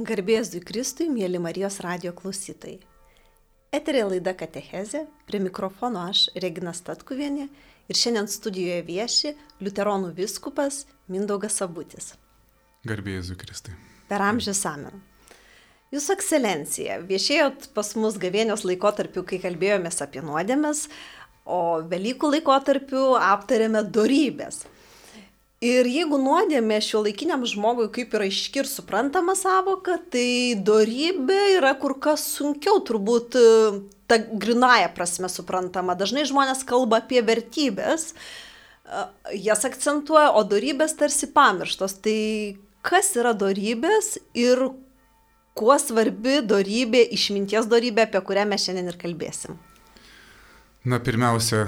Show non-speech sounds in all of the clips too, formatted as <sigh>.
Garbėzui Kristui, mėly Marijos radio klausytojai. Eterė laida Katechezė, prie mikrofono aš, Regina Statkuvienė ir šiandien studijoje vieši Luteronų viskupas Mindaugas Sabutis. Garbėzui Kristai. Per amžių samen. Jūsų ekscelencija, viešėjot pas mus gavėnios laikotarpiu, kai kalbėjomės apie nuodėmes, o Velykų laikotarpiu aptarėme dorybės. Ir jeigu nuodėmė šio laikiniam žmogui kaip yra iški ir suprantama savoka, tai darybė yra kur kas sunkiau turbūt e, ta grinaja prasme suprantama. Dažnai žmonės kalba apie vertybės, e, jas akcentuoja, o darybės tarsi pamirštos. Tai kas yra darybės ir kuo svarbi darybė, išminties darybė, apie kurią mes šiandien ir kalbėsim? Na, pirmiausia,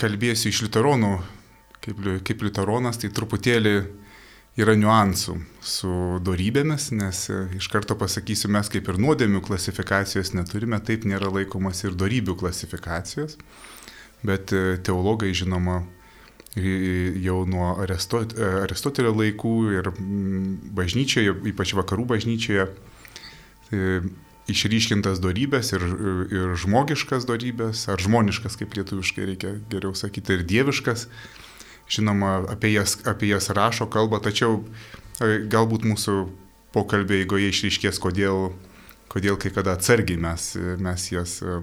kalbėsiu iš liuteronų kaip, kaip liutaronas, tai truputėlį yra niuansų su darybėmis, nes e, iš karto pasakysiu, mes kaip ir nuodėmių klasifikacijos neturime, taip nėra laikomas ir darybių klasifikacijos, bet e, teologai žinoma jau nuo Aristot, e, Aristotelio laikų ir bažnyčioje, ypač vakarų bažnyčioje, išryškintas darybės ir, ir žmogiškas darybės, ar žmoniškas, kaip lietuviškai reikia geriau sakyti, ir dieviškas žinoma, apie jas, apie jas rašo, kalba, tačiau e, galbūt mūsų pokalbio eigoje išryškės, kodėl, kodėl kai kada atsargiai mes, mes, jas, e,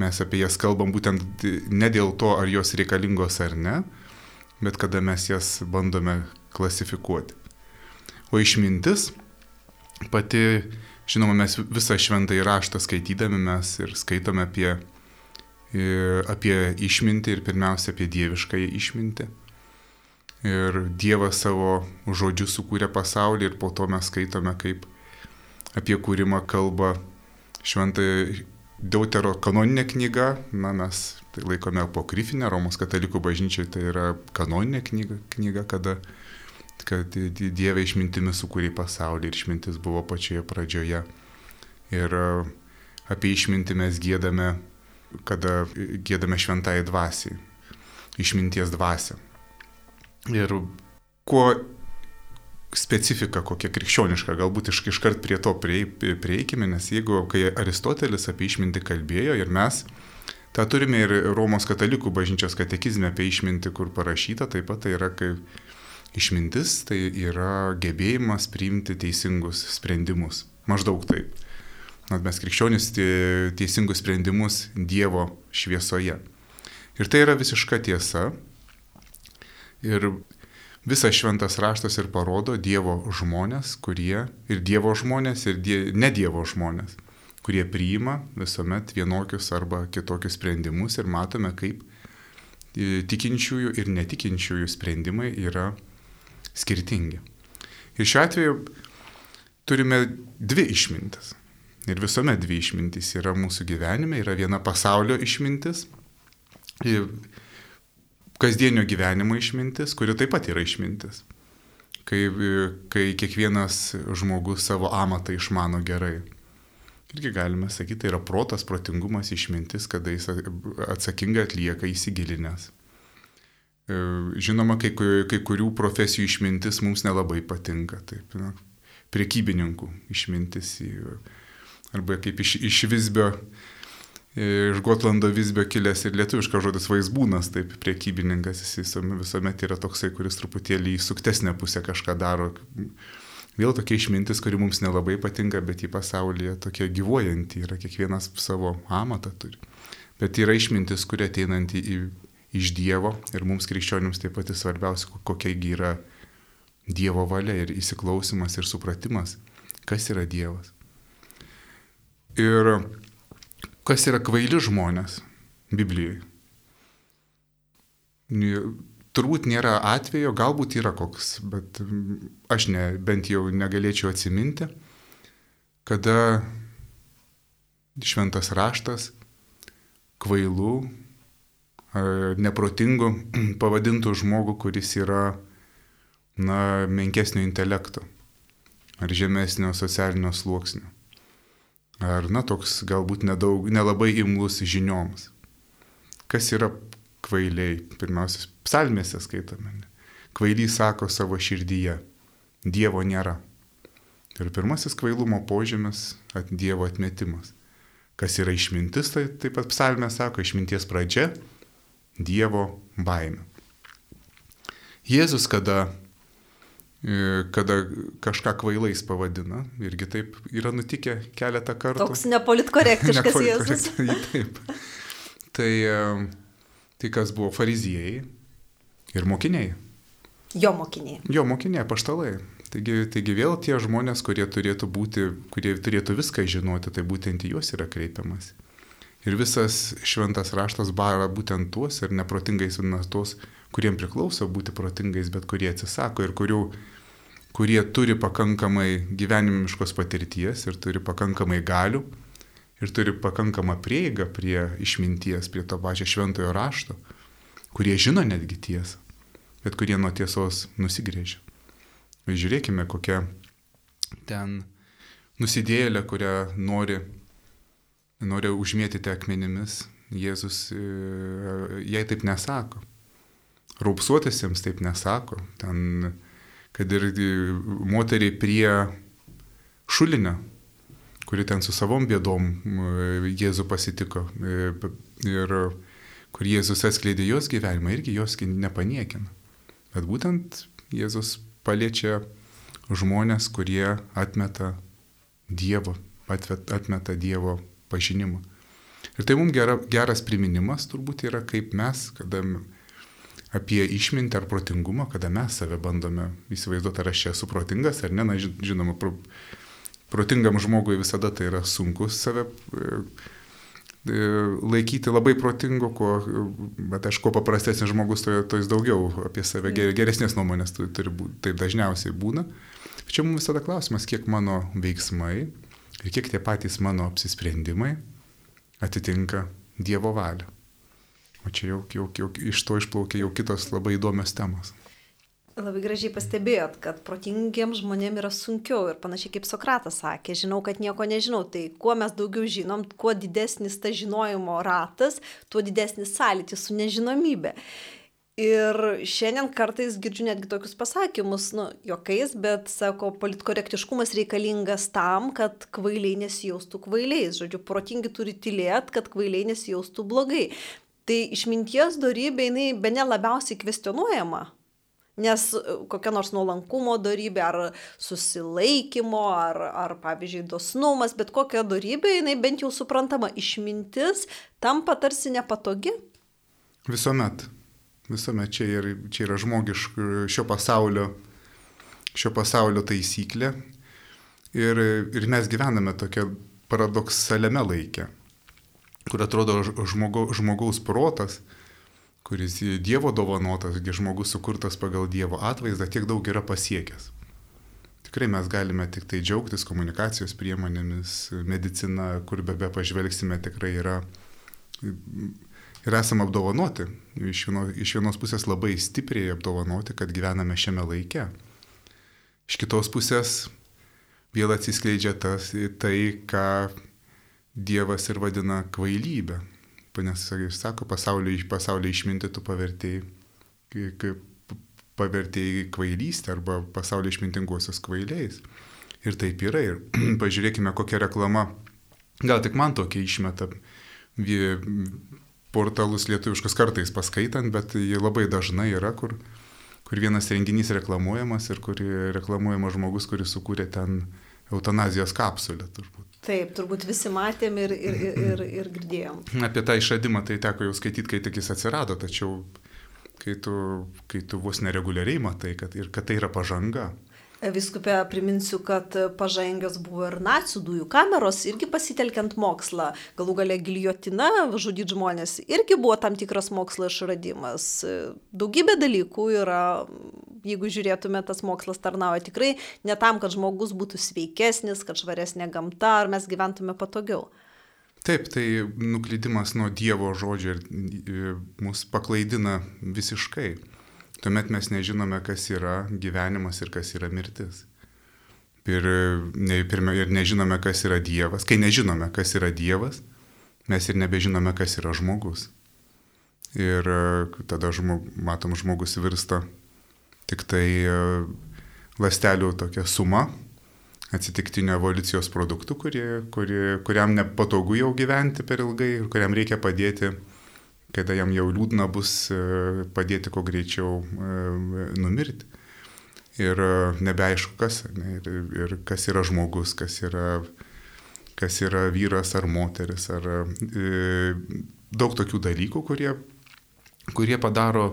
mes apie jas kalbam būtent ne dėl to, ar jos reikalingos ar ne, bet kada mes jas bandome klasifikuoti. O išmintis pati, žinoma, mes visą šventą įraštą skaitydami mes ir skaitome apie apie išmintį ir pirmiausia apie dieviškąją išmintį. Ir Dievas savo žodžiu sukūrė pasaulį ir po to mes skaitome, kaip apie kūrimą kalba šventai Deutero kanoninė knyga, na mes tai laikome apokrifinę, Romos katalikų bažnyčiai tai yra kanoninė knyga, knyga kada kad Dieve išmintimi sukūrė pasaulį ir išmintis buvo pačioje pradžioje. Ir apie išmintį mes gėdame kada gėdame šventai dvasiai, išminties dvasią. Ir kuo specifika kokia krikščioniška, galbūt iš, iškart prie to prie, prieikime, nes jeigu, kai Aristotelis apie išmintį kalbėjo ir mes, tą turime ir Romos katalikų bažnyčios katekizme apie išmintį, kur parašyta, taip pat tai yra kaip išmintis, tai yra gebėjimas priimti teisingus sprendimus. Maždaug taip. Nors mes krikščionys teisingus sprendimus Dievo šviesoje. Ir tai yra visiška tiesa. Ir visas šventas raštas ir parodo Dievo žmonės, kurie ir Dievo žmonės, ir die, ne Dievo žmonės, kurie priima visuomet vienokius arba kitokius sprendimus ir matome, kaip e, tikinčiųjų ir netikinčiųjų sprendimai yra skirtingi. Ir šiuo atveju turime dvi išmintis. Ir visuomet dvi išmintys yra mūsų gyvenime. Yra viena pasaulio išmintis, kasdienio gyvenimo išmintis, kuri taip pat yra išmintis. Kai, kai kiekvienas žmogus savo amatą išmano gerai. Irgi galime sakyti, tai yra protas, protingumas, išmintis, kada jis atsakingai atlieka įsigilinęs. E, žinoma, kai, kai kurių profesijų išmintis mums nelabai patinka. Taip, na, priekybininkų išmintis. Arba kaip iš, iš Visbio, iš Gotlando Visbio kilęs ir lietuviškas žodis vaizbūnas, taip priekybininkas, jis visuomet yra toksai, kuris truputėlį į suktesnę pusę kažką daro. Vėl tokia išmintis, kuri mums nelabai patinka, bet į pasaulyje tokia gyvuojanti yra, kiekvienas savo amatą turi. Bet yra išmintis, kuri ateinanti į, iš Dievo ir mums krikščionims taip pat svarbiausia, kokiagi yra Dievo valia ir įsiklausimas ir supratimas, kas yra Dievas. Ir kas yra kvaili žmonės Biblijoje? Turbūt nėra atvejo, galbūt yra koks, bet aš ne, bent jau negalėčiau atsiminti, kada šventas raštas kvailų, neprotingų <clears throat> pavadintų žmogų, kuris yra na, menkesnio intelekto ar žemesnio socialinio sluoksnio. Ar, na, toks galbūt nedaug, nelabai imlus žinioms. Kas yra kvailiai? Pirmiausia, psalmėse skaitome. Kvailiai sako savo širdyje, Dievo nėra. Ir pirmasis kvailumo požymis at Dievo atmetimas. Kas yra išmintis, tai taip pat psalmė sako, išminties pradžia - Dievo baime. Jėzus, kada, kada kažką kvailais pavadina, irgi taip yra nutikę keletą kartų. Toks nepolitkorektiškas <laughs> Jėzus. <laughs> taip. Tai, e, tai kas buvo fariziejai ir mokiniai. Jo mokiniai. Jo mokiniai, paštalai. Taigi, taigi vėl tie žmonės, kurie turėtų būti, kurie turėtų viską žinoti, tai būtent į juos yra kreipiamas. Ir visas šventas raštas bara būtent tuos ir neprotingais vadina tuos, kuriem priklauso būti protingais, bet kurie atsisako ir kurių, kurie turi pakankamai gyvenimiškos patirties ir turi pakankamai galių ir turi pakankamą prieigą prie išminties, prie to pačio šventojo rašto, kurie žino netgi tiesą, bet kurie nuo tiesos nusigrėžia. Žiūrėkime, kokia ten nusidėlė, kurią nori, nori užmėtyti akmenimis. Jėzus e, jai taip nesako. Raupsuotėsiems taip nesako. Ten, kad ir moteriai prie šulinio, kuri ten su savom bėdom Jėzų pasitiko ir kur Jėzus atskleidė jos gyvenimą, irgi jos nepaniekina. Bet būtent Jėzus paliečia žmonės, kurie atmeta Dievo, atmeta Dievo pažinimą. Ir tai mums gera, geras priminimas turbūt yra, kaip mes, kada apie išmintį ar protingumą, kada mes save bandome įsivaizduoti, ar aš čia esu protingas ar ne, na žinoma, pro, protingam žmogui visada tai yra sunkus save E, laikyti labai protingu, kuo, bet aš kuo paprastesnis žmogus, to, to jis daugiau apie save geresnės nuomonės turi būti, taip dažniausiai būna. Čia mums visada klausimas, kiek mano veiksmai ir kiek tie patys mano apsisprendimai atitinka Dievo valią. O čia jau, jau, jau iš to išplaukia jau kitos labai įdomios temos. Labai gražiai pastebėjot, kad protingiems žmonėms yra sunkiau ir panašiai kaip Sokratas sakė, žinau, kad nieko nežinau, tai kuo mes daugiau žinom, kuo didesnis ta žinojimo ratas, tuo didesnis sąlytis su nežinomybė. Ir šiandien kartais girdžiu netgi tokius pasakymus, nu, jokais, bet sako, politkorektiškumas reikalingas tam, kad kvailiai nesijaustų kvailiais. Žodžiu, protingi turi tylėti, kad kvailiai nesijaustų blogai. Tai išminties darybė, jinai be ne labiausiai kvestionuojama Nes e, kokia nors nuolankumo darybė, ar susilaikymo, ar, ar pavyzdžiui, dosnumas, bet kokia darybė, jinai bent jau suprantama, išmintis tampa tarsi nepatogi. Visuomet. Visuomet čia, ir, čia yra žmogiško šio pasaulio, šio pasaulio taisyklė. Ir, ir mes gyvename tokia paradoksaliame laikė, kur atrodo žmogo, žmogaus protas kuris Dievo dovanotas, žmogus sukurtas pagal Dievo atvaizdą, tiek daug yra pasiekęs. Tikrai mes galime tik tai džiaugtis komunikacijos priemonėmis, medicina, kur be be pažvelgsime, tikrai yra ir esame apdovanoti. Iš, vieno, iš vienos pusės labai stipriai apdovanoti, kad gyvename šiame laike. Iš kitos pusės vėl atsiskleidžia tas, tai, ką Dievas ir vadina kvailybė nes jis sako, pasaulio, pasaulio išmintį tu pavertėjai, pavertėjai kvailystę arba pasaulio išmintinguosius kvailiais. Ir taip yra. Ir <clears throat> pažiūrėkime, kokia reklama, gal tik man tokia išmeta portalus lietuviškus kartais paskaitant, bet jie labai dažnai yra, kur, kur vienas renginys reklamuojamas ir kur reklamuojamas žmogus, kuris sukūrė ten eutanazijos kapsulę turbūt. Taip, turbūt visi matėm ir, ir, ir, ir girdėjom. Apie tą išradimą tai teko jau skaityti, kai tik jis atsirado, tačiau kai tu, kai tu vos nereguliariai matai, kad, ir kad tai yra pažanga, Viskupė, priminsiu, kad pažangios buvo ir nacijų dujų kameros, irgi pasitelkiant mokslą. Galų gale giliotina, žudyti žmonės, irgi buvo tam tikras mokslo išradimas. Daugybė dalykų yra, jeigu žiūrėtume, tas mokslas tarnauja tikrai ne tam, kad žmogus būtų sveikesnis, kad švaresnė gamta, ar mes gyventume patogiau. Taip, tai nuklydimas nuo Dievo žodžio ir mus paklaidina visiškai tuomet mes nežinome, kas yra gyvenimas ir kas yra mirtis. Ir, ne, pirmia, ir nežinome, kas yra Dievas. Kai nežinome, kas yra Dievas, mes ir nebežinome, kas yra žmogus. Ir tada žmog, matom, žmogus virsta tik tai lastelių tokia suma, atsitiktinio evoliucijos produktų, kurie, kurie, kuriam nepatogu jau gyventi per ilgai ir kuriam reikia padėti, kada jam jau liūdna bus, e, padėti kuo greičiau e, numirti. Ir e, nebeaišku, kas, ne, ir, ir kas yra žmogus, kas yra, kas yra vyras ar moteris, ar e, daug tokių dalykų, kurie, kurie padaro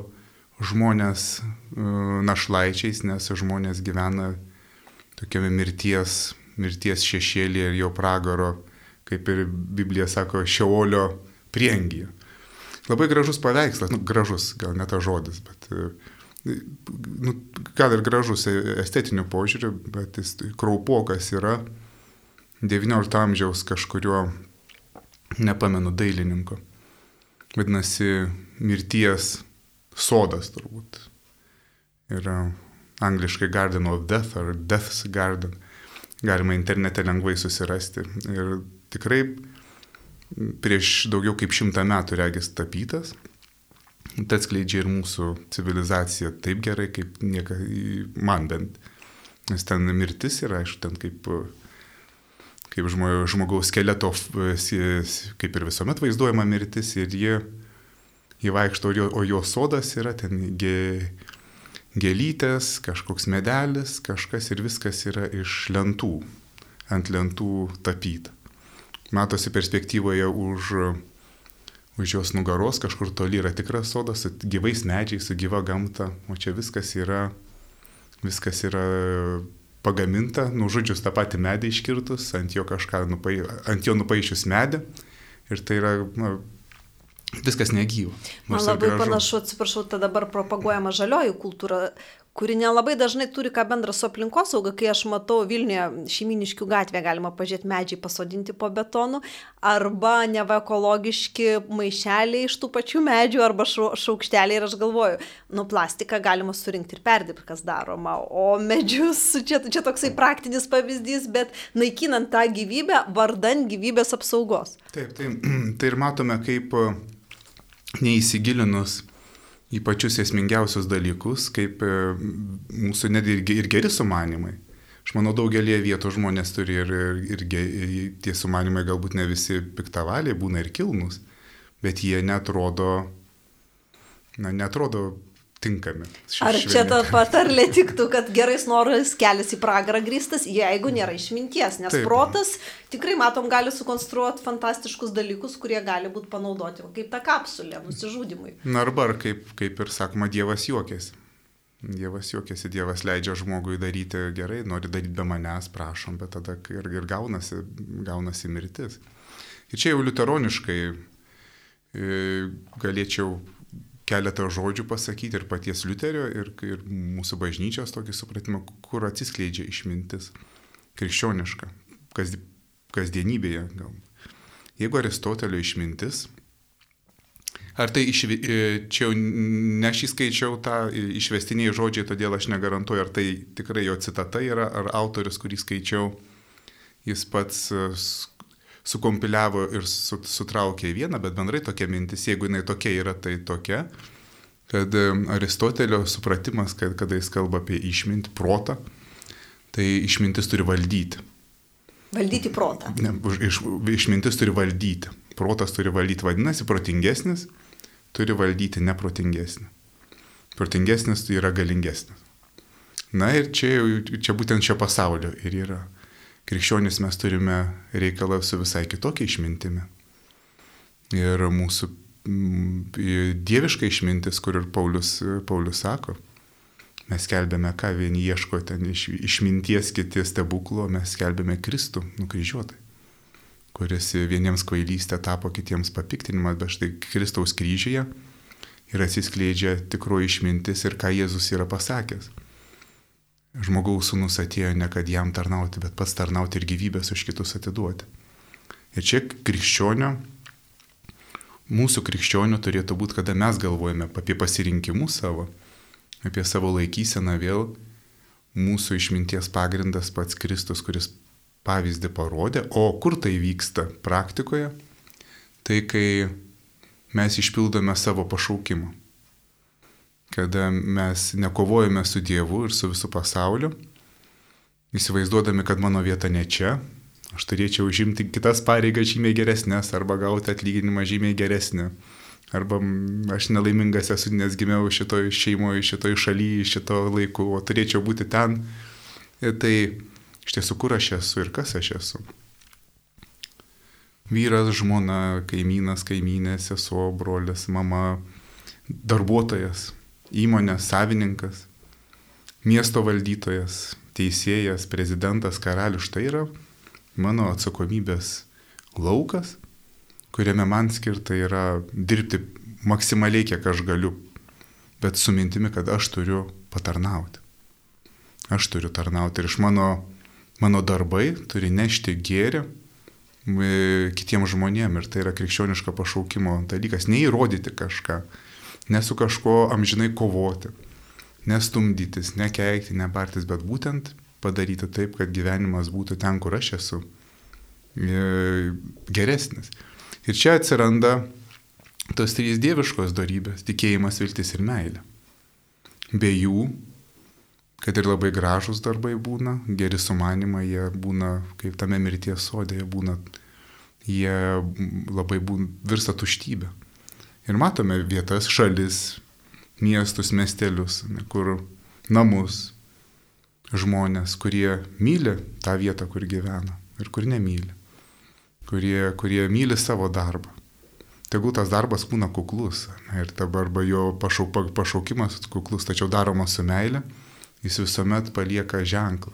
žmonės e, našlaičiais, nes žmonės gyvena tokiame mirties, mirties šešėlėje ir jo pragaro, kaip ir Biblija sako, šiaolio priengyje. Labai gražus paveikslas, nu, gražus, gal ne ta žodis, bet, nu, gal ir gražus estetiniu požiūriu, bet jis kraupokas yra XIX amžiaus kažkurio, nepamenu, dailininko. Vadinasi, mirties sodas turbūt. Yra angliškai Garden of Death ar Death's Garden. Galima internete lengvai susirasti. Ir tikrai prieš daugiau kaip šimtą metų regis tapytas. Tai atskleidžia ir mūsų civilizaciją taip gerai, kaip nieka, man bent. Nes ten mirtis yra, aišku, ten kaip, kaip žmogaus skeleto, kaip ir visuomet vaizduojama mirtis ir jie įvaikšto, o jo sodas yra ten ge, gėlytės, kažkoks medelis, kažkas ir viskas yra iš lentų, ant lentų tapyta. Matosi perspektyvoje už, už jos nugaros, kažkur toli yra tikras sodas su gyvais medžiais, su gyva gamta, o čia viskas yra, viskas yra pagaminta, nužudžius tą patį medį iškirtus, ant jo kažką, nupai, ant jo nupaišius medį. Ir tai yra na, viskas negyva. Man labai gražu. panašu, atsiprašau, ta dabar propaguojama žalioji kultūra, kuri nelabai dažnai turi ką bendra su aplinkosauga, kai aš matau Vilniuje šeiminiškių gatvę galima pažiūrėti medžiai pasodinti po betonu, arba neva ekologiški maišeliai iš tų pačių medžių, arba šaukšteliai ir aš galvoju, nu plastiką galima surinkti ir perdirbti, kas daroma, o medžius, čia, čia toksai praktinis pavyzdys, bet naikinant tą gyvybę vardan gyvybės apsaugos. Taip, tai, <clears throat> tai ir matome, kaip neįsigilinus į pačius esmingiausius dalykus, kaip e, mūsų net ir, geri sumanimai. Aš manau, daugelie vietų žmonės turi ir, ir, ir tie sumanimai galbūt ne visi piktavaliai, būna ir kilnus, bet jie netrodo, na, netrodo tinkami. Ar čia ta patarlė tiktų, kad gerais norais kelias į pragarą grįstas, jeigu nėra išminties, nes Taip. protas tikrai, matom, gali sukonstruoti fantastiškus dalykus, kurie gali būti panaudoti kaip ta kapsulė nusižudimui. Na arba, kaip, kaip ir sakoma, Dievas juokėsi. Dievas juokėsi, Dievas leidžia žmogui daryti gerai, nori daryti be manęs, prašom, bet tada ir, ir gaunasi, gaunasi mirtis. Ir čia jau liuteroniškai e, galėčiau keletą žodžių pasakyti ir paties Liuterio, ir, ir mūsų bažnyčios tokį supratimą, kur atsiskleidžia išmintis krikščioniška, kas, kasdienybėje. Gal. Jeigu Aristotelio išmintis, ar tai iš, e, čia jau ne aš įskaičiau tą išvestiniai žodžiai, todėl aš negarantuoju, ar tai tikrai jo citata yra, ar autorius, kurį skaičiau, jis pats sukompiliavo ir su, sutraukė į vieną, bet bendrai tokia mintis, jeigu jinai tokia yra, tai tokia, kad Aristotelio supratimas, kad kada jis kalba apie išmintį, protą, tai išmintis turi valdyti. Valdyti protą. Ne, iš, išmintis turi valdyti. Protas turi valdyti. Vadinasi, protingesnis turi valdyti neprotingesnį. Protingesnis tai yra galingesnis. Na ir čia, čia būtent šio pasaulio ir yra krikščionis mes turime reikalą su visai kitokia išmintimi. Ir mūsų mm, dieviška išmintis, kur ir Paulius, Paulius sako, mes kelbėme, ką vieni ieško ten iš, išminties, kiti stebuklo, mes kelbėme Kristų nukryžiuotai, kuris vieniems kvailystė tapo kitiems papiktinimas, bet štai Kristaus kryžyje ir atsiskleidžia tikroji išmintis ir ką Jėzus yra pasakęs žmogaus sūnus atėjo ne kad jam tarnauti, bet pats tarnauti ir gyvybės už kitus atiduoti. Ir čia krikščionio, mūsų krikščionio turėtų būti, kada mes galvojame apie pasirinkimus savo, apie savo laikyseną vėl, mūsų išminties pagrindas pats Kristus, kuris pavyzdį parodė, o kur tai vyksta praktikoje, tai kai mes išpildome savo pašaukimą kada mes nekovojame su Dievu ir su visų pasauliu, įsivaizduodami, kad mano vieta ne čia, aš turėčiau užimti kitas pareigas žymiai geresnės arba gauti atlyginimą žymiai geresnį. Arba aš nelaimingas esu, nes gimiau šitoj šeimoje, šitoj šalyje, šito laiku, o turėčiau būti ten. Ir tai iš tiesų, kur aš esu ir kas aš esu. Vyras, žmona, kaimynas, kaimynė, sesuo, brolis, mama, darbuotojas, įmonės savininkas, miesto valdytojas, teisėjas, prezidentas, karalius. Tai yra mano atsakomybės laukas, kuriame man skirta yra dirbti maksimaliai, kiek aš galiu, bet su mintimi, kad aš turiu patarnauti. Aš turiu tarnauti ir iš mano, mano darbai turi nešti gėrį kitiems žmonėms ir tai yra krikščioniško pašaukimo dalykas. Neįrodyti kažką, nesu kažko amžinai kovoti, nestumdytis, nekeikti, nebartis, bet būtent padaryti taip, kad gyvenimas būtų ten, kur aš esu, e, geresnis. Ir čia atsiranda tos trys dieviškos darybės - tikėjimas, viltis ir meilė. Be jų, kad ir labai gražus darbai būna, geri sumanimai, jie būna kaip tame mirties sodė, jie būna, jie labai būna, virsta tuštybė. Ir matome vietas, šalis, miestus, miestelius, kur namus, žmonės, kurie myli tą vietą, kur gyvena ir kur nemyli, kurie, kurie myli savo darbą. Tegul tas darbas būna kuklus ir dabar arba jo pašauk, pašaukimas kuklus, tačiau daromas su meile, jis visuomet palieka ženklą.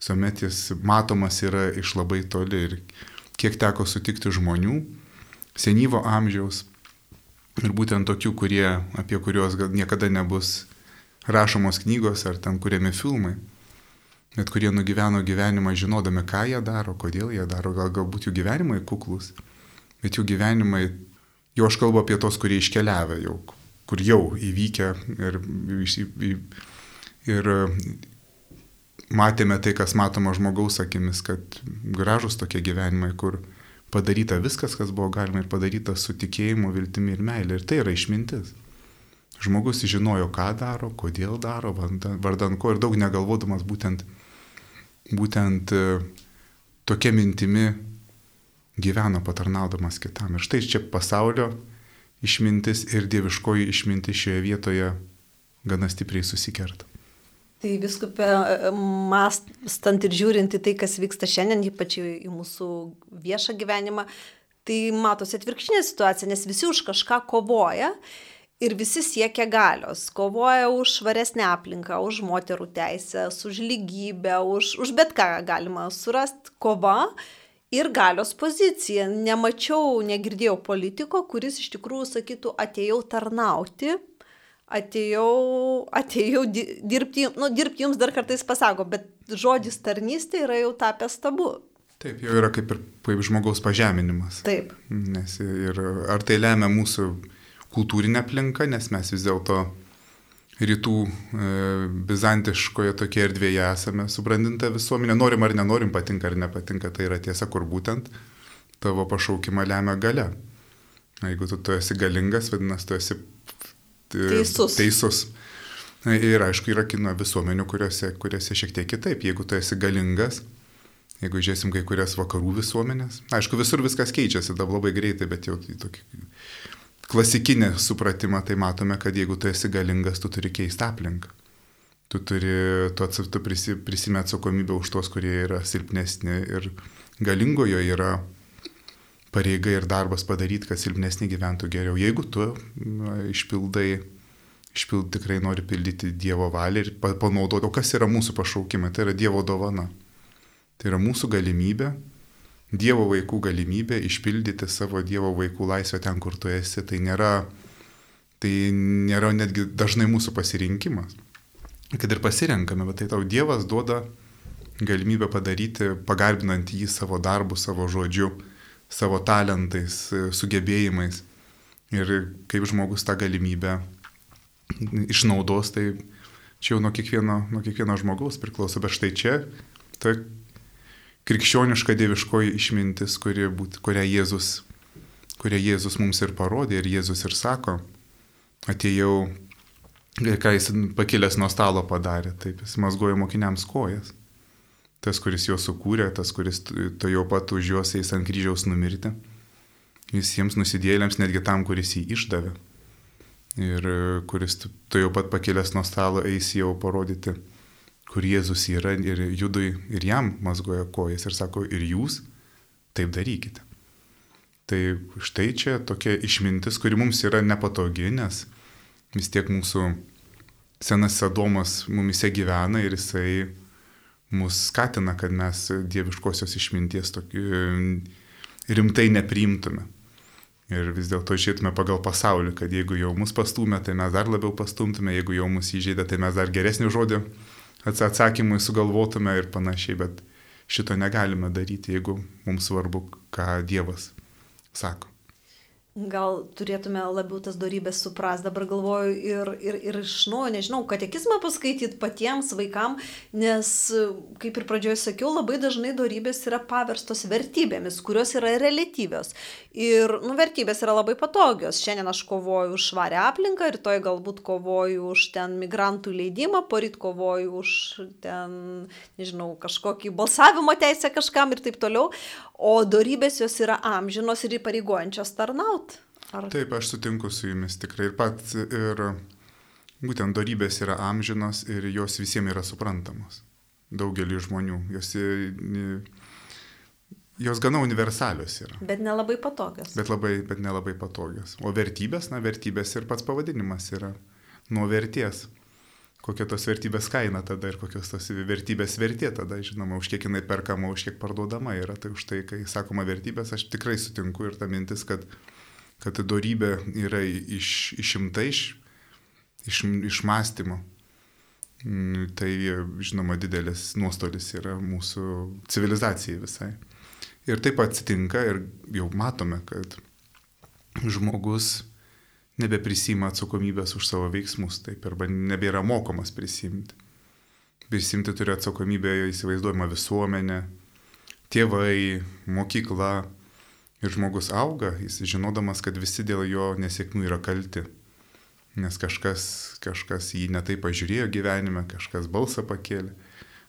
Visuomet jis matomas yra iš labai toli ir kiek teko sutikti žmonių, senyvo amžiaus ir būtent tokių, kurie, apie kuriuos gal niekada nebus rašomos knygos ar ten kuriami filmai, bet kurie nugyveno gyvenimą žinodami, ką jie daro, kodėl jie daro, gal galbūt jų gyvenimai kuklus, bet jų gyvenimai, jau aš kalbu apie tos, kurie iškeliavę jau, kur jau įvykę ir, ir matėme tai, kas matoma žmogaus akimis, kad gražus tokie gyvenimai, kur padaryta viskas, kas buvo galima ir padaryta su tikėjimu, viltimi ir meilė. Ir tai yra išmintis. Žmogus žinojo, ką daro, kodėl daro, vardan ko ir daug negalvodamas būtent, būtent e, tokia mintimi gyveno patarnaudamas kitam. Ir štai čia pasaulio išmintis ir dieviškoji išmintis šioje vietoje gana stipriai susikerta. Tai viskupė, mastant ir žiūrint į tai, kas vyksta šiandien, ypač į mūsų viešą gyvenimą, tai matosi atvirkštinė situacija, nes visi už kažką kovoja ir visi siekia galios. Kovoja už švaresnę aplinką, už moterų teisės, už lygybę, už, už bet ką galima surasti. Kova ir galios pozicija. Nemačiau, negirdėjau politiko, kuris iš tikrųjų sakytų, atėjau tarnauti, atėjau, atėjau dirbti, nu, dirbti jums dar kartais pasako, bet žodis tarnystė yra jau tapęs tabu. Taip, jau yra kaip ir kaip žmogaus pažeminimas. Taip. Nes ir ar tai lemia mūsų kultūrinė aplinka, nes mes vis dėlto rytų e, bizantiškoje tokie erdvėje esame subrandinta visuomenė, norim ar nenorim, patinka ar nepatinka, tai yra tiesa, kur būtent tavo pašaukimą lemia gale. Jeigu tu, tu esi galingas, vadinasi, tu esi teisus. teisus. Ir aišku, yra kino visuomenių, kuriuose, kuriuose šiek tiek kitaip. Jeigu tu esi galingas, jeigu žiūrėsim kai kurias vakarų visuomenės, aišku, visur viskas keičiasi dabar labai greitai, bet jau tokį klasikinį supratimą, tai matome, kad jeigu tu esi galingas, tu turi keisti aplinką. Tu turi, tu, tu prisi, prisime atsakomybę už tos, kurie yra silpnesni ir galingojo yra pareiga ir darbas padaryti, kad silpnesni gyventų geriau. Jeigu tu išpildai, išpild, tikrai nori pildyti Dievo valią ir panaudoti, o kas yra mūsų pašaukimai, tai yra Dievo dovana. Tai yra mūsų galimybė Dievo vaikų galimybė išpildyti savo Dievo vaikų laisvę ten, kur tu esi, tai nėra, tai nėra netgi dažnai mūsų pasirinkimas. Kad ir pasirenkame, bet tai tau Dievas duoda galimybę padaryti, pagarbinant jį savo darbu, savo žodžiu, savo talentais, sugebėjimais. Ir kaip žmogus tą galimybę išnaudos, tai čia jau nuo kiekvieno, nuo kiekvieno žmogaus priklauso. Bet štai čia ta krikščioniška dieviškoji išmintis, kuri būt, kurią, Jėzus, kurią Jėzus mums ir parodė ir Jėzus ir sako, atėjau, ką jis pakilęs nuo stalo padarė, taip jis mazgojo mokiniams kojas. Tas, kuris juos sukūrė, tas, kuris to jau pat už juos eis ant kryžiaus numirti. Visiems nusidėlėms, netgi tam, kuris jį išdavė. Ir e, kuris to jau pat pakėlęs nuo stalo eis jau parodyti, kur Jėzus yra ir judui ir jam mazgoja kojas ir sako, ir jūs taip darykite. Tai štai čia tokia išmintis, kuri mums yra nepatogi, nes vis tiek mūsų senas Adomas mumise gyvena ir jisai mus skatina, kad mes dieviškosios išminties tokį rimtai nepriimtume. Ir vis dėlto išėtume pagal pasaulį, kad jeigu jau mus pastumė, tai mes dar labiau pastumtume, jeigu jau mus įžeidė, tai mes dar geresnį žodį atsakymui sugalvotume ir panašiai, bet šito negalime daryti, jeigu mums svarbu, ką Dievas sako. Gal turėtume labiau tas darybės supras, dabar galvoju ir, ir, ir iš naujo, nežinau, katekizmą paskaityti patiems vaikam, nes, kaip ir pradžioje sakiau, labai dažnai darybės yra paverstos vertybėmis, kurios yra relatyvios. Ir, nu, vertybės yra labai patogios. Šiandien aš kovoju už švarę aplinką, rytoj galbūt kovoju už ten migrantų leidimą, poryt kovoju už ten, nežinau, kažkokį balsavimo teisę kažkam ir taip toliau. O darybės jos yra amžinos ir įpareigojančios bendraut? Ar... Taip, aš sutinku su jumis tikrai. Ir pats, ir būtent darybės yra amžinos ir jos visiems yra suprantamos. Daugelį žmonių. Jos, jos gana universalios yra. Bet nelabai patogios. Bet, labai, bet nelabai patogios. O vertybės, na, vertybės ir pats pavadinimas yra nuo verties kokia tos vertybės kaina tada ir kokios tos vertybės vertė tada, žinoma, už kiek jinai perkama, už kiek parduodama yra. Tai už tai, kai sakoma vertybės, aš tikrai sutinku ir ta mintis, kad kad darybė yra iš, išimta iš, iš, iš mąstymo. Mm, tai, žinoma, didelis nuostolis yra mūsų civilizacijai visai. Ir taip atsitinka ir jau matome, kad žmogus nebeprisima atsakomybės už savo veiksmus, taip, arba nebėra mokomas prisimti. Prisimti turi atsakomybę įsivaizduojama visuomenė, tėvai, mokykla, Ir žmogus auga, jis žinodamas, kad visi dėl jo nesėkmių yra kalti. Nes kažkas, kažkas jį netai pažiūrėjo gyvenime, kažkas balsą pakėlė,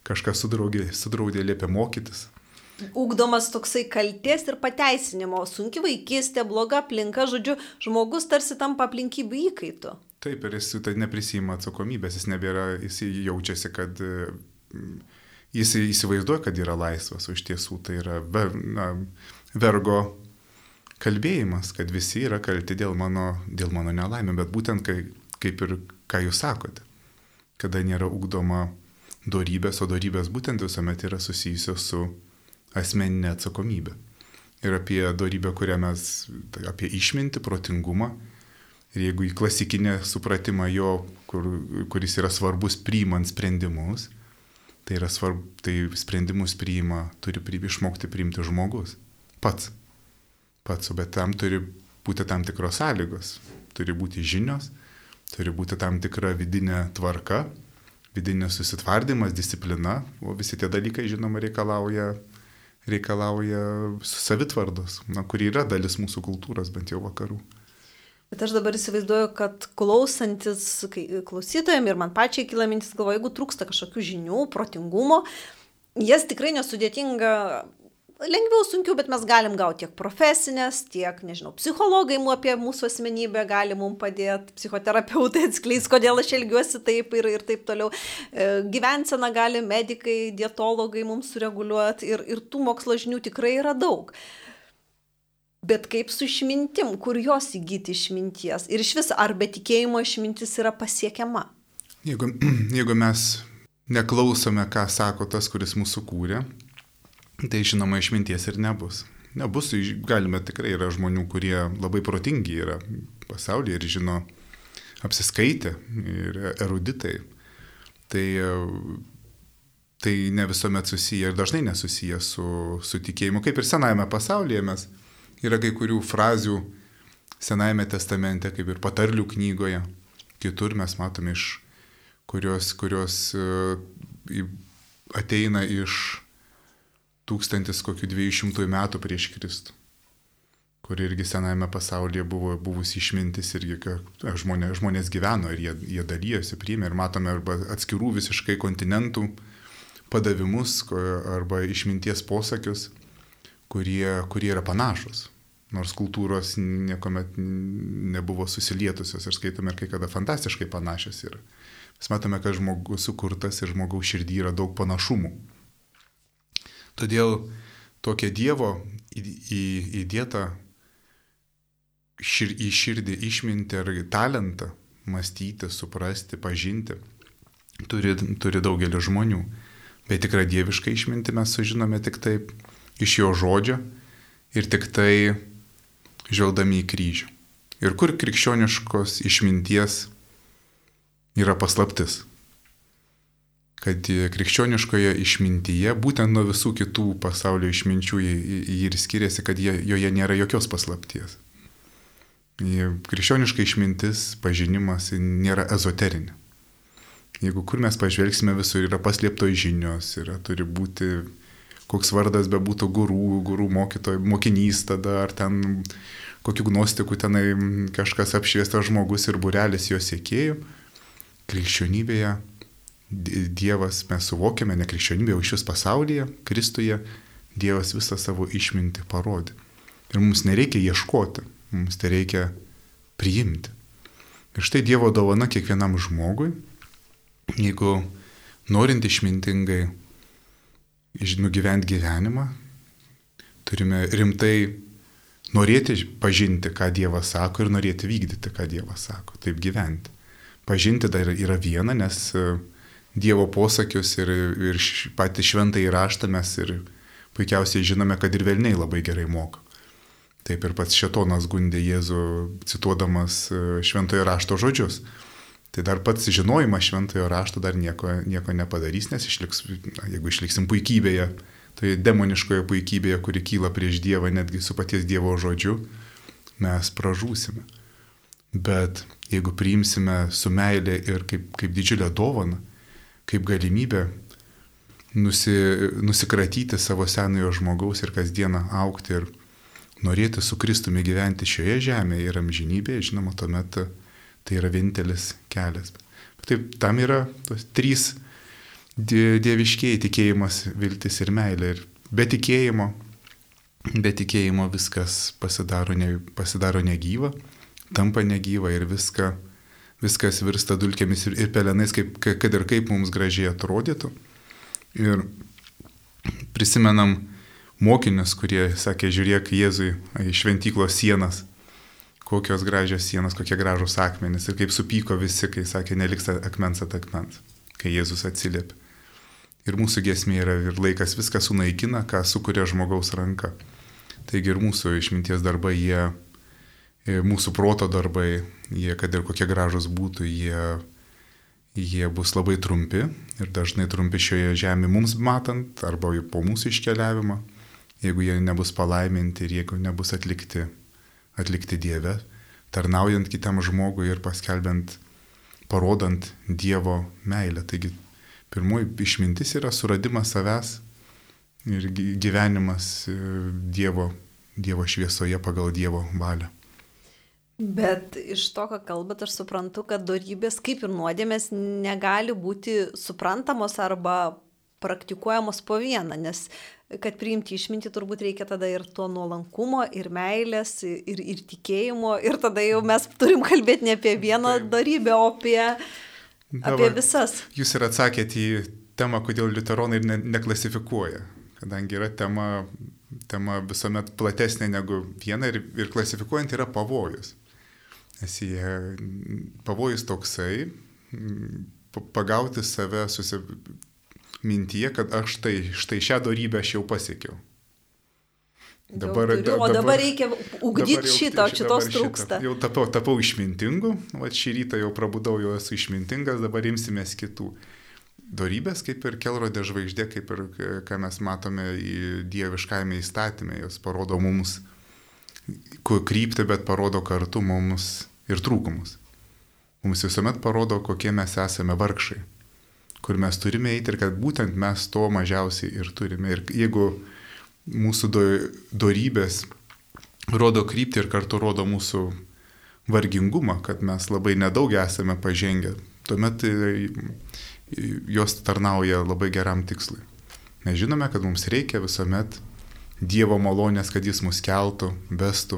kažkas sudraudė, sudraudė liepė mokytis. Ugdomas toksai kalties ir pateisinimo, sunki vaikystė, bloga aplinka, žodžiu, žmogus tarsi tampa aplinkybių įkaitu. Taip, ir jis tai neprisima atsakomybės, jis nebėra, jis jaučiasi, kad mm, jis įsivaizduoja, kad yra laisvas, o iš tiesų tai yra na, vergo kalbėjimas, kad visi yra kalti dėl mano, dėl mano nelaimė, bet būtent kai, kaip ir ką jūs sakote, kada nėra ugdoma darybės, o darybės būtent visuomet yra susijusios su asmeninė atsakomybė. Ir apie darybę, kurią mes, tai apie išmintį, protingumą. Ir jeigu į klasikinę supratimą jo, kur, kuris yra svarbus priimant sprendimus, tai, yra svarb, tai sprendimus priima, turi pri, išmokti priimti žmogus. Pats pats, bet tam turi būti tam tikros sąlygos, turi būti žinios, turi būti tam tikra vidinė tvarka, vidinės susitvardymas, disciplina, o visi tie dalykai, žinoma, reikalauja, reikalauja savitvardos, na, kuri yra dalis mūsų kultūros, bent jau vakarų. Bet aš dabar įsivaizduoju, kad klausantis klausytojams ir man pačiai kyla mintis, galvoju, jeigu trūksta kažkokių žinių, protingumo, jas tikrai nesudėtinga lengviau, sunkiau, bet mes galim gauti tiek profesinės, tiek, nežinau, psichologai mūsų apie mūsų asmenybę gali mums padėti, psichoterapeutai <laughs> atskleis, kodėl aš elgiuosi taip ir, ir taip toliau. E, gyvenseną gali medikai, dietologai mums sureguliuoti ir, ir tų mokslo žinių tikrai yra daug. Bet kaip su išmintim, kur jos įgyti išminties? Ir iš vis, ar be tikėjimo išmintis yra pasiekiama? Jeigu, <clears throat> jeigu mes neklausome, ką sako tas, kuris mūsų kūrė, tai žinoma išminties ir nebus. Nebus, galime tikrai yra žmonių, kurie labai protingi yra pasaulyje ir žino apsiskaitę ir eruditai. Tai, tai ne visuomet susiję ir dažnai nesusiję su, su tikėjimu. Kaip ir senajame pasaulyje mes yra kai kurių frazių Senajame testamente, kaip ir patarlių knygoje, kitur mes matome iš kurios, kurios e, ateina iš tūkstantis kokių dviejų šimtų metų prieš Kristų, kur irgi senajame pasaulyje buvo buvusi išmintis irgi, kad žmonės, žmonės gyveno ir jie, jie dalyjosi, priėmė ir matome arba atskirų visiškai kontinentų padavimus arba išminties posakius, kurie, kurie yra panašus. Nors kultūros niekuomet nebuvo susilietusios ir skaitome ir kai kada fantastiškai panašios yra. Mes matome, kad žmogus sukurtas ir žmogaus širdį yra daug panašumų. Todėl tokia Dievo įdėta šir, į širdį išminti ar talentą mąstyti, suprasti, pažinti turi, turi daugelis žmonių. Bet tikrą dievišką išmintį mes sužinome tik taip iš jo žodžio ir tik tai žvelgdami į kryžių. Ir kur krikščioniškos išminties yra paslaptis. Kad krikščioniškoje išmintyje, būtent nuo visų kitų pasaulio išminčių, jį ir skiriasi, kad joje nėra jokios paslapties. Krikščioniška išmintis, pažinimas nėra ezoterinė. Jeigu kur mes pažvelgsime, visur yra paslėptos žinios, yra, turi būti, koks vardas bebūtų gurų, gurų mokytoj, mokinys tada, ar ten kokių gnostikų tenai kažkas apšviestas žmogus ir burelis jo siekėjų. Krikščionybėje Dievas, mes suvokiame, ne krikščionybėje, o iš vis pasaulyje, Kristuje, Dievas visą savo išmintį parodė. Ir mums nereikia ieškoti, mums tai reikia priimti. Ir štai Dievo dovana kiekvienam žmogui jeigu norint išmintingai nugyventi gyvenimą, turime rimtai norėti pažinti, ką Dievas sako ir norėti vykdyti, ką Dievas sako, taip gyventi. Pažinti dar yra viena, nes e, Dievo posakius ir, ir patį šventą įraštą mes ir puikiausiai žinome, kad ir velniai labai gerai moka. Taip ir pats Šetonas gundė Jėzų cituodamas e, šventojo rašto žodžius. Tai dar pats žinojimas šventojo rašto dar nieko, nieko nepadarys, nes išliks, jeigu išliksim puikybėje, tai demoniškoje puikybėje, kuri kyla prieš Dievą, netgi su paties Dievo žodžiu, mes pražūsime. Bet jeigu priimsime su meilė ir kaip, kaip didžiulę dovaną, kaip galimybę nusi, nusikratyti savo senojo žmogaus ir kasdieną aukti ir norėti su Kristumi gyventi šioje žemėje ir amžinybėje, žinoma, tuomet Tai yra vienintelis kelias. Taip, tam yra tos trys dieviškiai tikėjimas, viltis ir meilė. Ir be tikėjimo, be tikėjimo viskas pasidaro, ne, pasidaro negyva, tampa negyva ir viską, viskas virsta dulkėmis ir, ir pelenais, kaip, kad ir kaip mums gražiai atrodytų. Ir prisimenam mokinius, kurie sakė, žiūrėk Jėzui į šventyklos sienas kokios gražios sienos, kokie gražūs akmenys ir kaip supyko visi, kai sakė, neliks akmens at akmens, kai Jėzus atsiliepė. Ir mūsų gesmė yra ir laikas viską sunaikina, ką sukuria žmogaus ranka. Taigi ir mūsų išminties darbai, jie, mūsų proto darbai, jie, kad ir kokie gražus būtų, jie, jie bus labai trumpi ir dažnai trumpi šioje žemėje mums matant arba po mūsų iškeliavimo, jeigu jie nebus palaiminti ir jeigu nebus atlikti atlikti Dieve, tarnaujant kitam žmogui ir paskelbent, parodant Dievo meilę. Taigi pirmoji išmintis yra suradimas savęs ir gyvenimas e, Dievo, Dievo šviesoje pagal Dievo valią. Bet iš to, ką kalbat, aš suprantu, kad darybės kaip ir nuodėmės negali būti suprantamos arba praktikuojamos po vieną, nes kad priimti išmintį turbūt reikia tada ir to nuolankumo, ir meilės, ir, ir tikėjimo, ir tada jau mes turim kalbėti ne apie vieną darybę, o apie, Dabar, apie visas. Jūs ir atsakėte į temą, kodėl liuteronai ne, neklasifikuoja, kadangi yra tema, tema visuomet platesnė negu viena ir, ir klasifikuojant yra pavojus. Nes jie pavojus toksai, pagauti save, susi, mintyje, kad aš tai, štai šią darybę aš jau pasiekiau. Dabar, turiu, o dabar, dabar reikia ugdyti šitą, šitos trūksta. Jau tapau, tapau išmintingu, o šį rytą jau prabudau, jau esu išmintingas, dabar imsimės kitų. Dorybės, kaip ir kelrodė žvaigždė, kaip ir ką mes matome į dieviškajame įstatymė, jos parodo mums kryptį, bet parodo kartu mums ir trūkumus. Mums visuomet parodo, kokie mes esame vargšai kur mes turime eiti ir kad būtent mes to mažiausiai ir turime. Ir jeigu mūsų do, dorybės rodo kryptį ir kartu rodo mūsų vargingumą, kad mes labai nedaug esame pažengę, tuomet jos tarnauja labai geram tikslui. Mes žinome, kad mums reikia visuomet Dievo malonės, kad Jis mus keltų, vestų,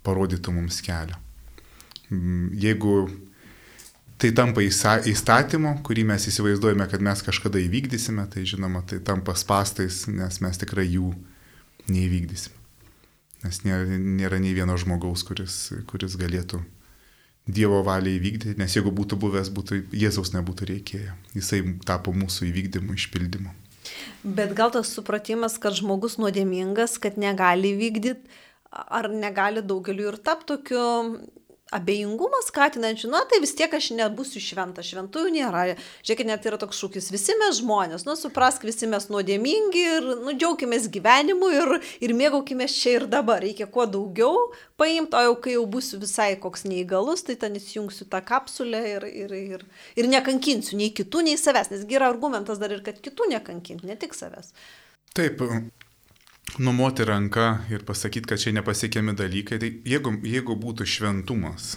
parodytų mums kelią. Mm, jeigu tai tampa įstatymu, kurį mes įsivaizduojame, kad mes kažkada įvykdysime, tai žinoma, tai tampa spastais, nes mes tikrai jų neįvykdysime. Nes nėra, nėra nei vieno žmogaus, kuris, kuris galėtų Dievo valią įvykdyti, nes jeigu būtų buvęs, būtų, Jėzaus nebūtų reikėję. Jisai tapo mūsų įvykdymu, išpildymu. Bet gal tas supratimas, kad žmogus nuodėmingas, kad negali vykdyti, ar negali daugeliu ir tapti tokiu abejingumą skatinančių, na tai vis tiek aš nebūsiu šventas, šventųjų nėra. Žiūrėkit, net yra toks šūkis, visi mes žmonės, nu suprask, visi mes nuodėmingi ir nu, džiaugimės gyvenimu ir, ir mėgaukime čia ir dabar. Reikia kuo daugiau paimti, o jau kai jau būsiu visai koks neįgalus, tai ten įsijungsiu tą kapsulę ir, ir, ir, ir nekankinsiu nei kitų, nei savęs, nes yra argumentas dar ir, kad kitų nekankinti, ne tik savęs. Taip, numoti ranką ir pasakyti, kad čia nepasiekiami dalykai, tai jeigu, jeigu būtų šventumas,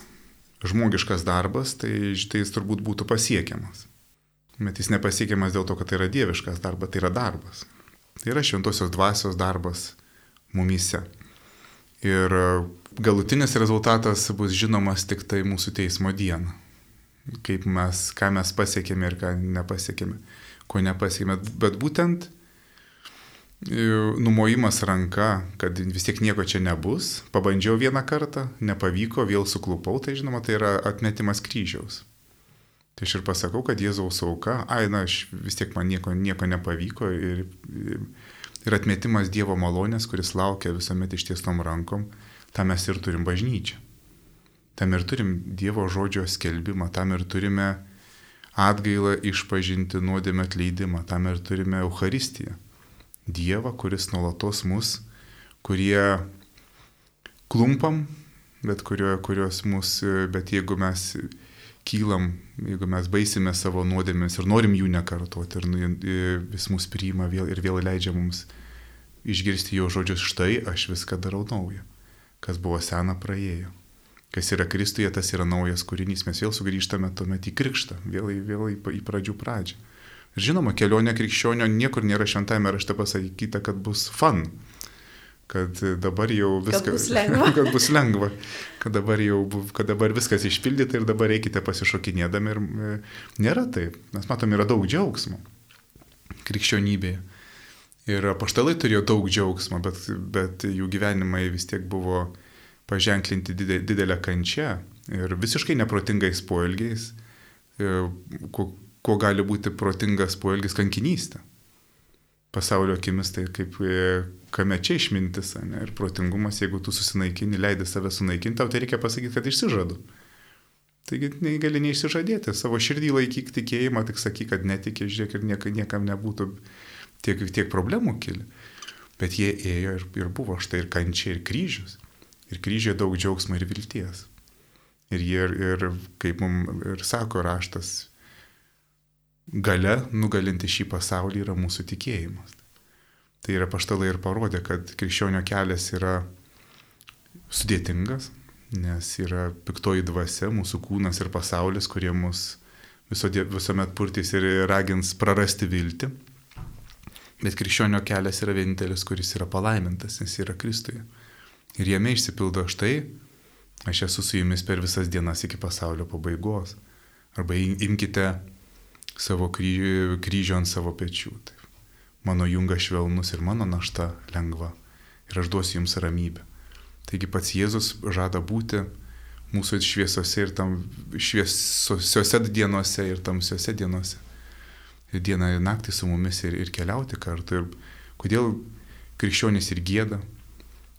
žmogiškas darbas, tai, tai jis turbūt būtų pasiekiamas. Bet jis nepasiekiamas dėl to, kad tai yra dieviškas darbas, tai yra darbas. Tai yra šventosios dvasios darbas mumyse. Ir galutinis rezultatas bus žinomas tik tai mūsų teismo dieną. Kaip mes, ką mes pasiekėme ir ką nepasiekėme, ko nepasiekėme. Bet būtent numojimas ranka, kad vis tiek nieko čia nebus. Pabandžiau vieną kartą, nepavyko, vėl suklupau, tai žinoma, tai yra atmetimas kryžiaus. Tai aš ir pasakau, kad Jėzaus auka, ai, na, aš vis tiek man nieko, nieko nepavyko ir, ir atmetimas Dievo malonės, kuris laukia visuomet ištiestom rankom, tam mes ir turim bažnyčią. Tam ir turim Dievo žodžio skelbimą, tam ir turime atgailą išpažinti nuodėmę atleidimą, tam ir turime Euharistiją. Dievą, kuris nuolatos mus, kurie klumpam, bet kurio, kurios mus, bet jeigu mes kylam, jeigu mes baisime savo nuodėmės ir norim jų nekartoti ir nu, vis mus priima vėl ir vėl leidžia mums išgirsti jo žodžius, štai aš viską darau naują. Kas buvo sena praėjo. Kas yra Kristuje, tas yra naujas kūrinys. Mes vėl sugrįžtame tuomet į krikštą, vėl, vėl į, į pradžių pradžią. Ir žinoma, kelionė krikščionio niekur nėra šventame rašte pasakyta, kad bus fan. Kad dabar jau viskas. Kad bus lengva. <laughs> kad bus lengva. Kad dabar jau kad dabar viskas išpildyta ir dabar eikite pasišokinėdami. Ir e, nėra taip. Mes matom, yra daug džiaugsmo krikščionybėje. Ir apaštalai turėjo daug džiaugsmo, bet, bet jų gyvenimai vis tiek buvo paženklinti didelę kančią ir visiškai neprotingais poelgiais, e, kuo gali būti protingas poelgis kankinystė. Pasaulio akimis tai kaip e, kame čia išmintis, ne? ir protingumas, jeigu tu susinaikini, leidai save sunaikinti, tau tai reikia pasakyti, kad išsižadu. Taigi gali neišsižadėti, savo širdį laikyk tikėjimą, tik sakyk, kad netikė, žiūrėk ir niek, niekam nebūtų tiek, tiek problemų kili. Bet jie ėjo ir, ir buvo štai ir kančia, ir kryžius. Ir kryžiuje daug džiaugsmo ir vilties. Ir jie, ir, ir kaip mums ir sako raštas, gale nugalinti šį pasaulį yra mūsų tikėjimas. Tai yra paštalai ir parodė, kad krikščionio kelias yra sudėtingas, nes yra piktoji dvasia, mūsų kūnas ir pasaulis, kurie mus visuomet purtys ir ragins prarasti viltį. Bet krikščionio kelias yra vienintelis, kuris yra palaimintas, nes yra Kristuje. Ir jame išsipildo štai, aš esu su jumis per visas dienas iki pasaulio pabaigos. Arba imkite savo kryžių, kryžių ant savo pečių. Taip. Mano jungas švelnus ir mano našta lengva. Ir aš duosiu jums ramybę. Taigi pats Jėzus žada būti mūsų šviesose ir tam šviesiose dienose ir tamsiose dienose. Ir dieną ir naktį su mumis ir, ir keliauti kartu. Ir kodėl krikščionis ir gėda,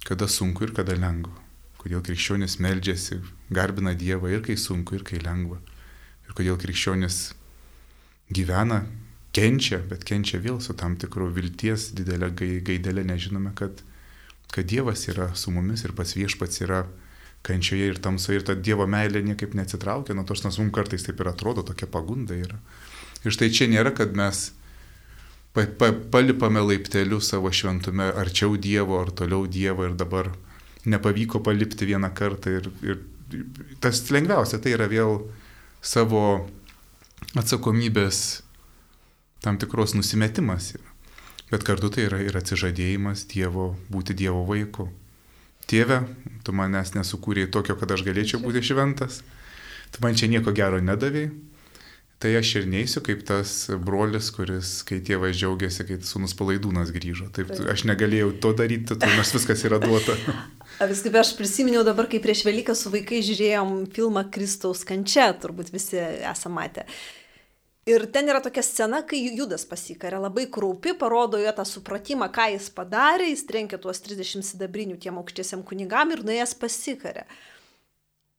kada sunku ir kada lengva. Kodėl krikščionis meldžiasi, garbina Dievą ir kai sunku, ir kai lengva. Ir kodėl krikščionis gyvena, kenčia, bet kenčia vėl su tam tikru vilties didelė gaidelė, nežinome, kad, kad Dievas yra su mumis ir pats viešpats yra kančioje ir tamsoje. Ir ta Dievo meilė niekaip neatsitraukia, nuo to, nors mums kartais taip ir atrodo, tokia pagunda yra. Ir štai čia nėra, kad mes pa, pa, palipame laipteliu savo šventume arčiau Dievo ar toliau Dievo ir dabar nepavyko palipti vieną kartą. Ir, ir tas lengviausia tai yra vėl savo atsakomybės tam tikros nusimetimas yra. Bet kartu tai yra ir atsižadėjimas Dievo, būti Dievo vaiku. Tėve, tu manęs nesukūrėjai tokio, kad aš galėčiau būti šventas, tu man čia nieko gero nedavėjai, tai aš ir neįsiu kaip tas brolis, kuris, kai tėvas džiaugiasi, kai sunus palaidūnas grįžo. Taip, aš negalėjau to daryti, tai nors viskas yra duota. <laughs> Vis kaip aš prisiminiau dabar, kai prieš Velyką su vaikai žiūrėjom filmą Kristaus kančia, turbūt visi esame matę. Ir ten yra tokia scena, kai Judas pasikarė, labai kraupi, parodo jo tą supratimą, ką jis padarė, jis trenkė tuos 30 sidabrinių tiem aukštiesiam kunigam ir nuėjęs pasikarė.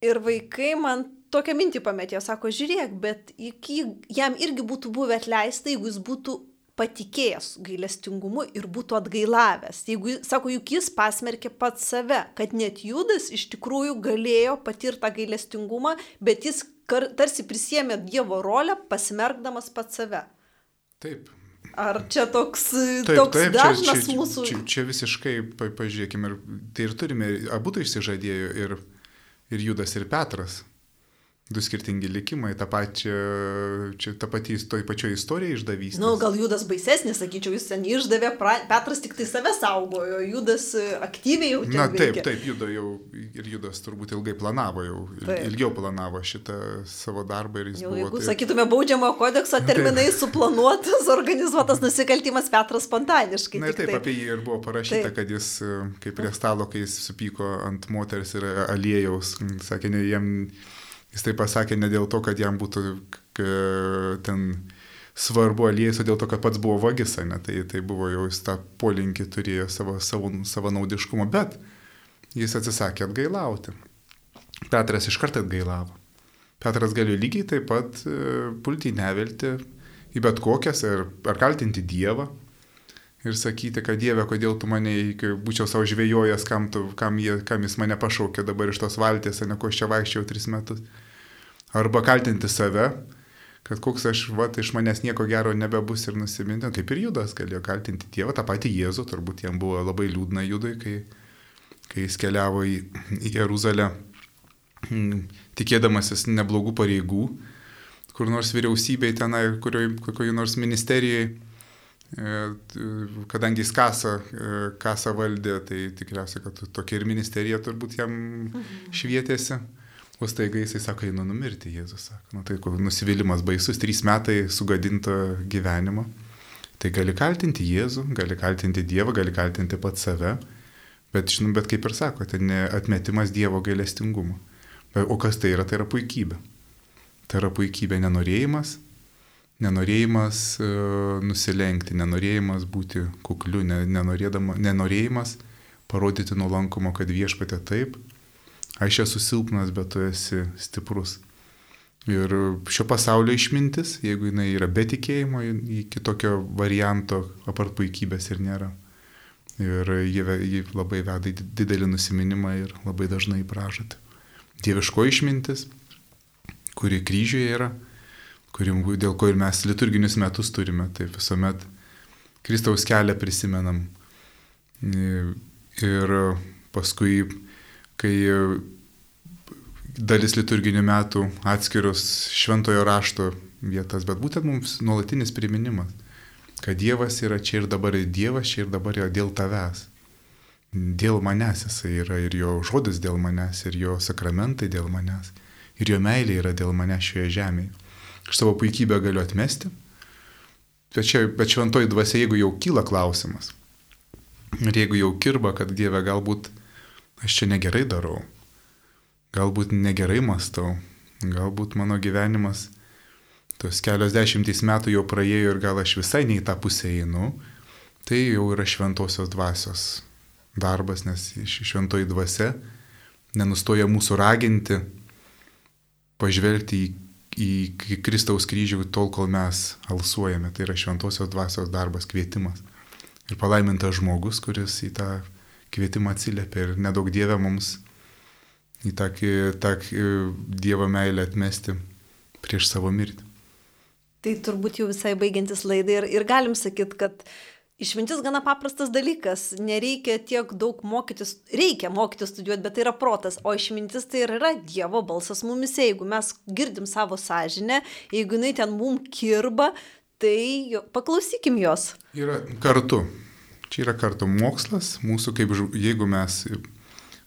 Ir vaikai man tokią mintį pametė, sako, žiūrėk, bet iki, jam irgi būtų buvę atleista, jeigu jis būtų patikėjęs gailestingumu ir būtų atgailavęs. Jeigu, sako, juk jis pasmerkė pats save, kad net Judas iš tikrųjų galėjo patirti tą gailestingumą, bet jis kar, tarsi prisėmė Dievo rolę, pasimerkdamas pats save. Taip. Ar čia toks, taip, toks taip, dažnas čia, čia, mūsų... Čia, čia visiškai, pa, pažiūrėkime, ir, tai ir turime, abu tai išsižadėjo, ir, ir Judas, ir Petras du skirtingi likimai, ta, pačia, čia, ta pati toj pačioje istorijoje išdavystė. Na, nu, gal Judas baisesnis, sakyčiau, jis ten išdavė, pra, Petras tik tai save saugojo, Judas e, aktyviai jau. Na, taip, veikia. taip, Judas jau ir Judas turbūt ilgai planavo, jau taip. ilgiau planavo šitą savo darbą ir jis jau, buvo. Jeigu taip... sakytume, baudžiamo kodekso terminai taip. suplanuotas, organizuotas nusikaltimas Petras spontaniškai. Na, taip, taip, apie jį ir buvo parašyta, taip. kad jis, e, kaip prie stalo, kai jis supyko ant moters ir aliejaus, sakė, ne jiem Jis tai pasakė ne dėl to, kad jam būtų ten svarbu aliejus, o dėl to, kad pats buvo vagis, ne, tai, tai buvo jau jis tą polinkį turėjo savo, savo, savo naudiškumo, bet jis atsisakė atgailauti. Petras iš karto atgailavo. Petras galėjo lygiai taip pat e, pulti į nevilti į bet kokias ar, ar kaltinti Dievą ir sakyti, kad Dieve, kodėl tu mane, būčiau savo žvėjojęs, kam, tu, kam, jie, kam jis mane pašaukė dabar iš tos valties, ne ko aš čia vaikščiau tris metus arba kaltinti save, kad koks aš, va, iš manęs nieko gero nebebus ir nusiminti. Taip ir Judas galėjo kaltinti Dievą, tą patį Jėzų, turbūt jam buvo labai liūdna Judui, kai, kai jis keliavo į, į Jeruzalę, mm, tikėdamasis neblogų pareigų, kur nors vyriausybei tenai, kurioje nors ministerijai, e, kadangi jis kasą, e, kasą valdė, tai tikriausiai, kad tokia ir ministerija turbūt jam mhm. švietėsi. Mhm. O staiga jisai sako, einu numirti, Jėzus sako. Nu, tai nusivylimas baisus, trys metai sugadinto gyvenimo. Tai gali kaltinti Jėzų, gali kaltinti Dievą, gali kaltinti pat save, bet, žinau, bet kaip ir sako, tai atmetimas Dievo gailestingumo. O kas tai yra? Tai yra puikybė. Tai yra puikybė nenorėjimas, nenorėjimas uh, nusilenkti, nenorėjimas būti kukliu, nenorėjimas parodyti nuolankumo, kad viešpatė taip, aš esu silpnas, bet tu esi stiprus. Ir šio pasaulio išmintis, jeigu jinai yra be tikėjimo, kitokio varianto apart puikybės ir nėra. Ir jie, jie labai veda į didelį nusiminimą ir labai dažnai pražatį. Dieviško išmintis, kuri kryžiuje yra, kuri, dėl ko ir mes liturginius metus turime, tai visuomet Kristaus kelią prisimenam. Ir paskui kai dalis liturginių metų atskirus šventojo rašto vietas, bet būtent mums nuolatinis priminimas, kad Dievas yra čia ir dabar, Dievas čia ir dabar yra dėl tavęs. Dėl manęs jisai yra ir jo žodis dėl manęs, ir jo sakramentai dėl manęs, ir jo meilė yra dėl manęs šioje žemėje. Aš savo puikybę galiu atmesti, bet, čia, bet šventoji dvasia, jeigu jau kyla klausimas, ir jeigu jau kirba, kad Dieve galbūt aš čia negerai darau, galbūt negerai mastau, galbūt mano gyvenimas tos kelios dešimtys metų jau praėjo ir gal aš visai ne į tą pusę einu, tai jau yra šventosios dvasios darbas, nes šventoji dvasia nenustoja mūsų raginti pažvelgti į, į Kristaus kryžių tol, kol mes alsuojame. Tai yra šventosios dvasios darbas, kvietimas. Ir palaimintas žmogus, kuris į tą kvietimą atsiliepia ir nedaug Dieve mums į tą, tą Dievo meilę atmesti prieš savo mirtį. Tai turbūt jau visai baigiantis laidai ir, ir galim sakyti, kad Išmintis gana paprastas dalykas, nereikia tiek daug mokytis, reikia mokytis studijuoti, bet tai yra protas, o išmintis tai yra Dievo balsas mumise, jeigu mes girdim savo sąžinę, jeigu jinai ten mum kirba, Tai paklausykim jos. Yra kartu. Čia yra kartu mokslas, mūsų kaip, jeigu mes,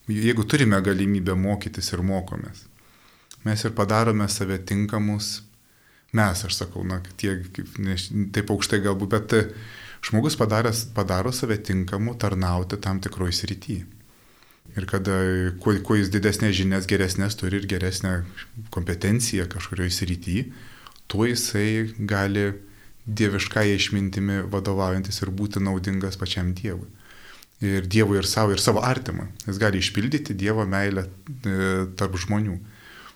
jeigu turime galimybę mokytis ir mokomės, mes ir padarome save tinkamus, mes, aš sakau, na, tiek, ne, taip aukštai galbūt, bet e, žmogus padaręs, padaro save tinkamu tarnauti tam tikroj srity. Ir kada, kuo, kuo jis didesnės žinias, geresnės turi ir geresnę kompetenciją kažkurioje srity, tuo jisai gali dieviškąją išmintimi vadovaujantis ir būti naudingas pačiam Dievui. Ir Dievui ir savo, ir savo artimui. Jis gali išpildyti Dievo meilę e, tarp žmonių.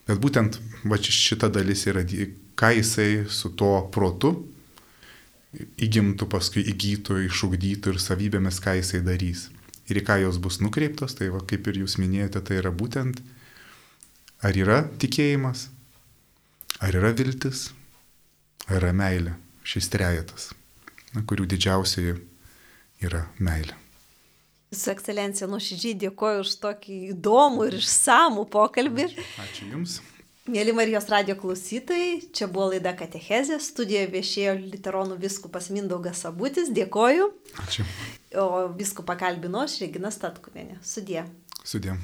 Bet būtent va, šita dalis yra, ką jisai su tuo protu įgimtų, paskui įgytų, išugdytų ir savybėmis, ką jisai darys. Ir į ką jos bus nukreiptos, tai va, kaip ir jūs minėjote, tai yra būtent, ar yra tikėjimas, ar yra viltis, ar yra meilė šis trejetas, na, kurių didžiausiai yra meilė. Su ekscelencija nuoširdžiai dėkoju už tokį įdomų ir išsamų pokalbį. Ačiū Jums. Mėly Marijos radio klausytojai, čia buvo laida Katechezė, studijoje viešėjo literonų viskupas Mindaugas Sabutis, dėkoju. Ačiū. O viskupą kalbino aš, Regina Statkuvienė. Sudė. Sudė.